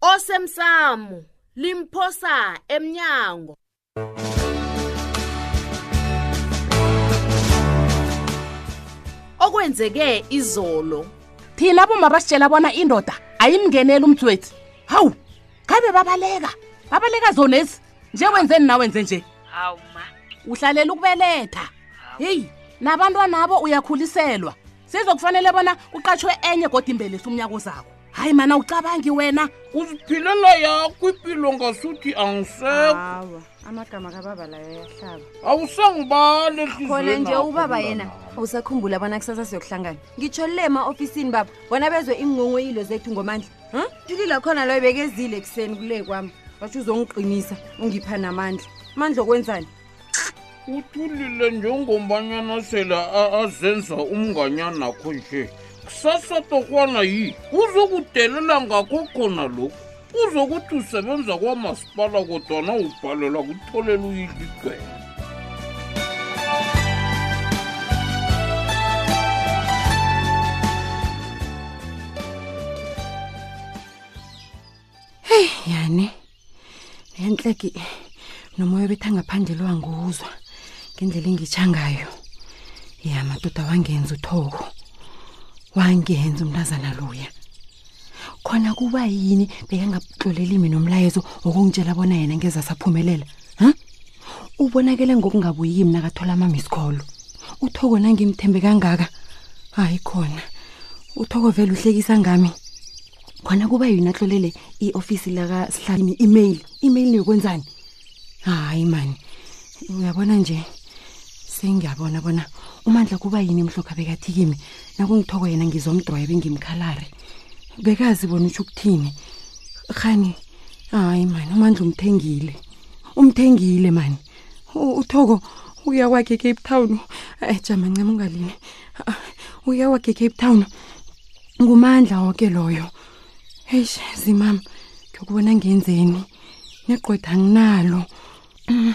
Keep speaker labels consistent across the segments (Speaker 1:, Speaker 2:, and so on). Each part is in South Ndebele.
Speaker 1: osemsamo limphosa emnyango okwenzeke izolo
Speaker 2: thina aboma basitshela bona indoda ayimngeneli umtswetsi hawu khabe babaleka babaleka zonezi nje wenzeni na wenze nje
Speaker 3: hawu ma
Speaker 2: uhlalela ukubeletha heyi nabantwanabo uyakhuliselwa sizokufanele bona kuqatshwe enye godimbelisa umnyaka ozako hayi mana ucabangi wena
Speaker 4: uziphilela yakho ipilo ngasuthi angisekho
Speaker 5: awa amagama kababa layo yahlaba
Speaker 4: awusangibali
Speaker 5: khona nje ubaba yena awusakhumbula bona kusasa siyokuhlangana ngitsho le ma-ofisini baba bona bezwe iingongoyilo zethu ngomandla um tilila khona loyo bekezile ekuseni kule kwami watsho uzongiqinisa ungipha namandla mandla okwenzani
Speaker 4: uthulile njengombanyana sele azenza umnganyanakho nje kusasa torhwana yi uzokudelela ngakho khona lokhu uzokuthi usebenza kwamasipala kodwana ubhalelwa kutholela uyiligwela heyi
Speaker 5: yani nentleki nomoya obetha ngaphandle lo angiwuzwa ngendlela engitsha ngayo ya madoda wangenza uthoko wangenza umntazana loya khona kuba yini bekangaxoleli mina nomlayezo wokungitshela bona yena ngeza saphumelela ha ubonakele ngokungabuyi mina kathola amamisikolo uthoko nangimthembe kangaka hayi khona uthoko vele uhlekisa ngami khona kuba yini atlolele i-ofisi lakasihlabini i-email i-email yokwenzani hayi mani uyabona nje sengiyabona bona umandla kuba yini mhlokho abekathi kimi nakungithoko yena ngizomdrwebe ngimkhalare bekazi bona utsho ukuthini khani hayi mani umandla umthengile umthengile mani uthoko uya kwakhe ecape town ejama ncema ungalini uya kwakhe ecape town ngumandla woke loyo eish zimam ngiyokubona ngenzeni negqweda anginalo
Speaker 6: mm.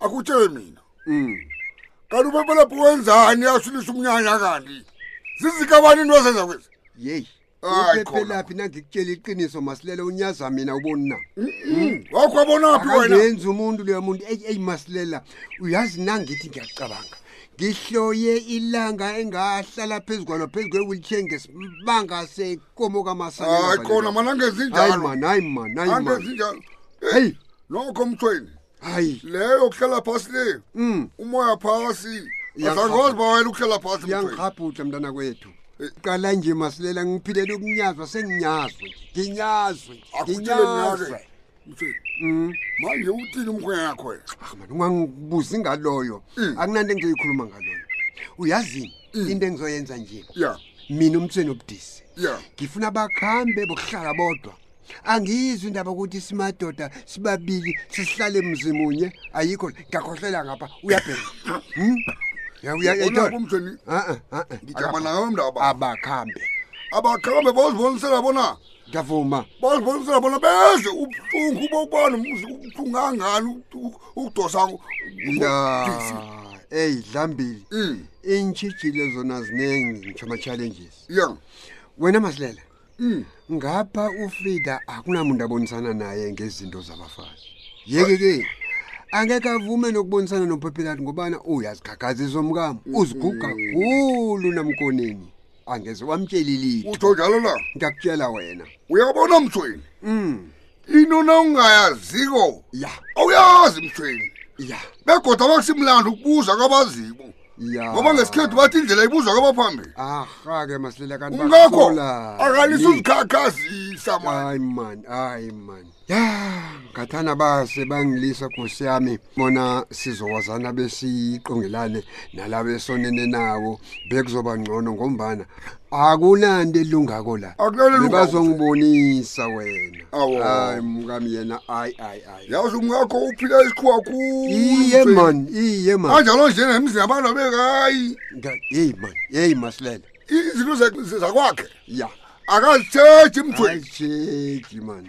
Speaker 6: akutshele mina mm. kanti ubabelaphi wenzani asulisa umnyanya kanti zizikabani into azenza kwezi
Speaker 7: yeyi upephelaphi nangikutshela iqiniso masilele unyaza mina uboni na
Speaker 6: wakho abonaphi
Speaker 7: wenayenzi umuntu loya muntu eyi eyi masilela uyazi nangithi ngiyacabanga ngihloye ilanga engahlala phezu kwalo phezu kwe-wheelchair ngesibanga sekomo kamasahayi
Speaker 6: kona mana ngezinjalo
Speaker 7: hayi man hayi man hayi man heyi
Speaker 6: nokho mthweni
Speaker 7: hayi
Speaker 6: leyo yokuhlala phasi le
Speaker 7: mm.
Speaker 6: umoya phasi asangwazi bawela ukuhlala phasi
Speaker 7: yangikghabhudla mntana kwethu eh. qala nje masilela ngiphilela ukunyazwa senginyazwe nginyazwe nginyazwe mm.
Speaker 6: manje uthini umkhwenya yakho wena
Speaker 7: ah, ungangibuzi ngaloyo
Speaker 6: mm.
Speaker 7: akunanto engizoyikhuluma ngaloyo uyazini into engizoyenza nje mina umthweni obudisi ngifuna bakhambe bokuhlala bodwa angiyizwi indaba ukuthi simadoda sibabili sisihlale mzimunye ayikho ngiyakhohlela ngapha uyabheka hmm?
Speaker 6: umjeni
Speaker 7: ah, ah, ah,
Speaker 6: ngijama nayo mndaba
Speaker 7: abakhambe
Speaker 6: abakhambe bozibonisela bona
Speaker 7: ngiyavuma
Speaker 6: bazibonisela bona beze ubuhlungu bokubana umuzi ubuhlungu kangani ukudosa
Speaker 7: eyi dlambili
Speaker 6: mm.
Speaker 7: iintshijile zona ziningi ngitsho ama-challenges
Speaker 6: ya
Speaker 7: wena masilela
Speaker 6: Mm.
Speaker 7: ngapha ufrida akunamuntu abonisana naye ngezinto zabafazi yeke ke angeke avume nokubonisana nophephelati ngobana uyazikhakhaziso mkam uziguga khulu namkoneni angeze wamtshelilitho
Speaker 6: utho njalo na
Speaker 7: ngiyakutshela wena
Speaker 6: uyabona mthweni um inona ungayaziko
Speaker 7: ya
Speaker 6: awuyazi mthweni
Speaker 7: ya
Speaker 6: begoda abakusimlanda ukubuza kwabaziko
Speaker 7: ya
Speaker 6: ngoba ngesikhethu bathi indlela ibuzwa kwabaphambili
Speaker 7: ahake masilela kanti
Speaker 6: ungakho
Speaker 7: bakuthola.
Speaker 6: akalisa
Speaker 7: Yi-
Speaker 6: uzikhakhazisa mani
Speaker 7: hayi mani hayi mani ya ngathana base bangilisa kosi yami bona sizokwazana besiqongelane nalabo esonene nawo bekuzoba ngcono ngombana akunanto elungako la bazongibonisa wena hayi mkami yena ayi ayi ayi
Speaker 6: yazi umkakho uphila isikhuwa khulu
Speaker 7: iye man iye man
Speaker 6: anjalo nje nemzini abantu abekayi
Speaker 7: yeyi man yeyi masilela
Speaker 6: izinto zakwakhe
Speaker 7: ya
Speaker 6: akazitheji mthweni
Speaker 7: azitheji
Speaker 4: mani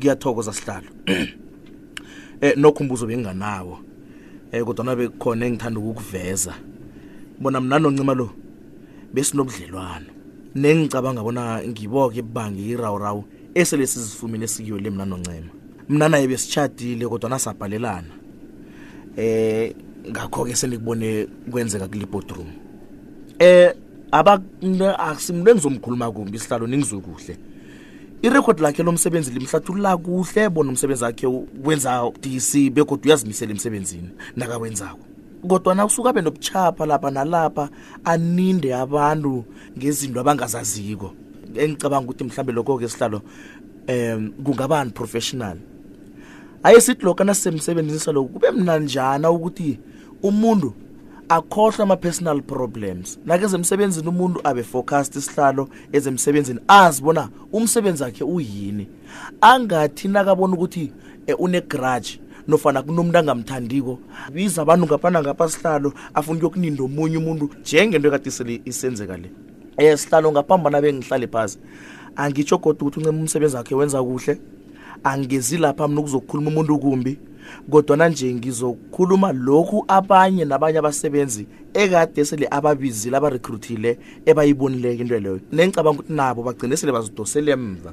Speaker 4: ngiyathokoza sihlalo eh nokhumbuzo benginganawo eh kodwa nabe khona engithanda ukukuveza bona mina noncima lo besinobudlelwano nengicabanga bona ngiboke ebubange irawurawu esele sizifumile sikiyo le mna noncema mna naye besitshadile kodwa nasabhalelana eh ngakho-ke senikubone kwenzeka kulibodroom eh asimntu engizomkhuluma kumbi isihlalo ningizwe kuhle irekhodi lakhe lomsebenzi limhlathulula kuhle bona umsebenzi wakhe wenza dc begodwa uyazimisela emsebenzini nakawenzako kodwa nakusuka abe nobuchapha lapha nalapha aninde abantu ngezinto abangazaziko engicabanga ukuthi mhlawumbe lokho-ke sihlalo um kungaba unprofessional aye sithi lokho nasisemsebenzini saloko kube mna njana ukuthi umuntu akhohlwe ama-personal problems nakezemsebenzini umuntu abe focused isihlalo ezemsebenzini azi bona umsebenzi wakhe uyini angathi nakabona ukuthi eh, unegrage nofana kunomuntu angamthandiko biza abantu ngapha nangapha sihlalo afuna ukuyokuninda omunye umuntu njengento ekade isenzeka le um sihlalo ngaphambana bengihlale phasi angitsho kodwa ukuthi uncema umsebenzi wakhe wenza kuhle angezi lapha mna ukuzokhuluma umuntu kumbi kodwana nje ngizokhuluma lokhu abanye nabanye abasebenzi ekade sele ababizile abarekrutile ebayibonileke into leyo nengicabanga ukuthi nabo bagcine sele bazidosele emva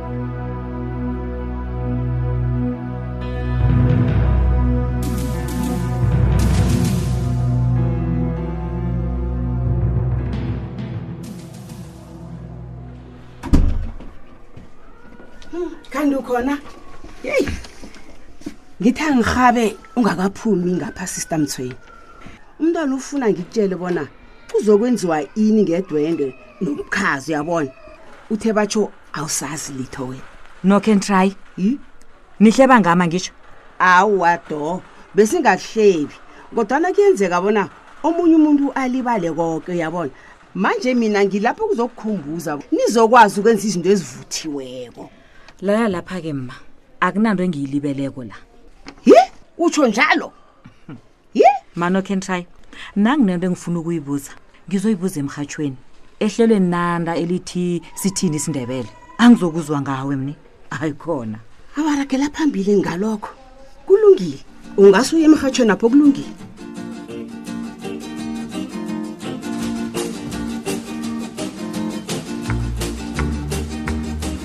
Speaker 3: kanti ukhona yeyi ngithi angihabe ungakaphumi ngapha sister mthweni umntwana ufuna ngikutshele bona kuzokwenziwa ini ngedwende nomkhazi uyabona uthe batsho awusazi litho wena
Speaker 5: no can try
Speaker 3: hmm?
Speaker 5: nihleba ngama ngisho
Speaker 3: awa do besingahlebi kodwana kuyenzeka bona omunye umuntu alibale konke uyabona manje mina ngilapho kuzokukhumbuza nizokwazi ukwenza izinto ezivuthiweko
Speaker 5: laya lapha-ke mma akunanto engiyilibeleko la
Speaker 3: hi utsho njalo
Speaker 5: ye mano can try nanginento engifuna ukuyibuza ngizoyibuza emhatshweni ehlelweni nanda elithi sithini isindebele angizokuzwa ngawe mni hayi khona
Speaker 3: awaragela phambili ngalokho kulungile ungase uye emhatshweni apho kulungile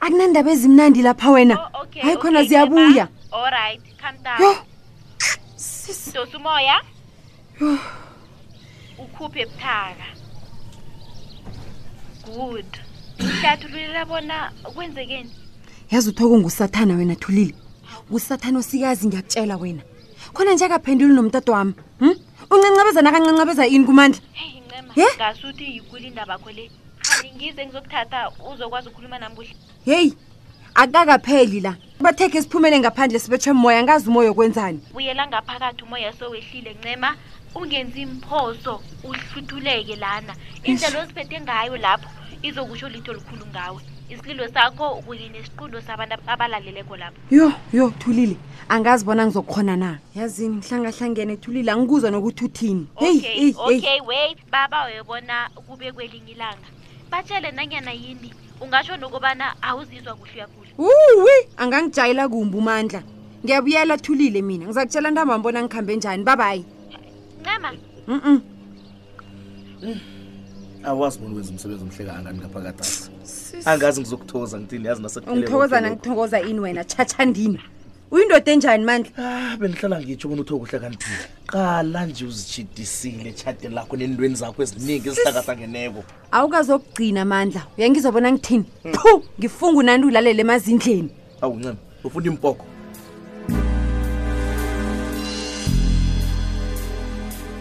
Speaker 5: akunandaba ezimnandi lapha wena
Speaker 8: Oh, okay,
Speaker 5: hayi khona
Speaker 8: okay,
Speaker 5: ziyabuya
Speaker 8: Gemma. All right, calm down.
Speaker 5: Yho. Sis.
Speaker 8: Dosa umoya. Ukhuphe ebuthaka. Good. Hlathululela bona kwenzekeni.
Speaker 5: yazi uthoko ngusathana wena thulile ngusathana osikazi ngiyakutshela wena khona nje akaphenduli nomtato wami hm uncancabeza nakancancabeza ini kumandla
Speaker 8: Hey, Ncema.
Speaker 5: Ye?
Speaker 8: Ngasuthi yikuli indaba kho le. ngize ngizokuthatha uzokwazi ukukhuluma nami kuhle
Speaker 5: heyi akakapheli la bathekhe siphumele ngaphandle sibethwe moya ngazi umoya okwenzani
Speaker 8: buyela ngaphakathi umoya sowehlile ncema ungenzi imphoso uhluthuleke lana indlela oziphethe ngayo lapho izokusho litho likhulu ngawe isililo sakho kunye nesiqundo sabantu abalaleleko lapho
Speaker 5: yho yho thulile angazi bona ngizokukhona na yazini ngihlangahlangene thulile angikuzwa nokuthi uthini heyi
Speaker 8: okay wait babawe bona kube kwelinye ilanga batshele nanyana yini ungasho nokubana awuzizwa kuhle uyagula
Speaker 5: uwi angangijayela kumbi umandla ngiyabuyela thulile mina ngiza kutshela ntambam bona ngikhambe njani babayi
Speaker 8: ncema
Speaker 5: mm
Speaker 4: awazi bona wenza umsebenzi omhleka angani ngapha katata angazi ngizokuthokoza ngithini yazi
Speaker 5: nasengithokoza nangithokoza ini wena tshatshandini uyindoda enjani mandla
Speaker 4: ah bengihlala ngitsho bona uthi okuhle kanti qala nje uzitshidisile etshade lakho nentweni zakho eziningi ezihlakahlangeneko
Speaker 5: awukazokugcina mandla uyangizwa bona ngithini hmm. phu ngifunga unandi ulalele emazindleni
Speaker 4: awuncema ufunda impoko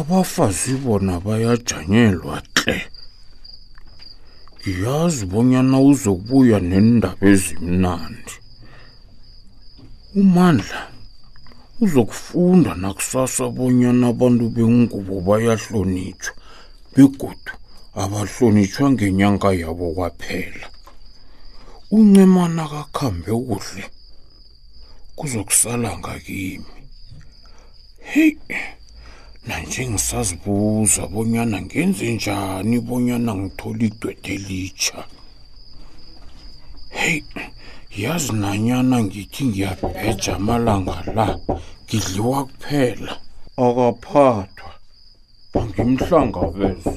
Speaker 9: abafazi bona bayajanyelwa tle ngiyazi bonyana uzokubuya nendaba ezimnandi umandla uzokufunda nakusasa bonyana abantu bengubo bayahlonitshwa begodu abahlonitshwa ngenyanga yabo kwaphela uncemana kakhambe kuhle kuzokusala ngakimi heyi nanje ngisazibuza bonyana ngenze njani bonyana ngithole igwede elitsha heyi yazi nanyana ngithi ngiyabheja amalanga la ngidliwa kuphela akaphathwa bangimhlangabeze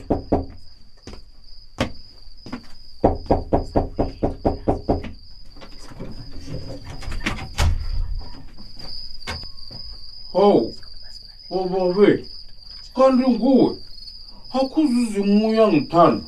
Speaker 9: hawu bobabe kanti nguwe akhuzuzimuya ngithanda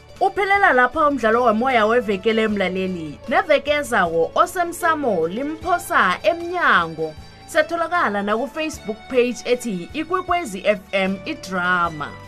Speaker 1: Uphelela lapha umdlalo wemoya wevekele emlaleli. Neveke ezawo osemsamo limphosa emnyango. Satholakala na ku Facebook page ethi Ikwekwezi FM iDrama.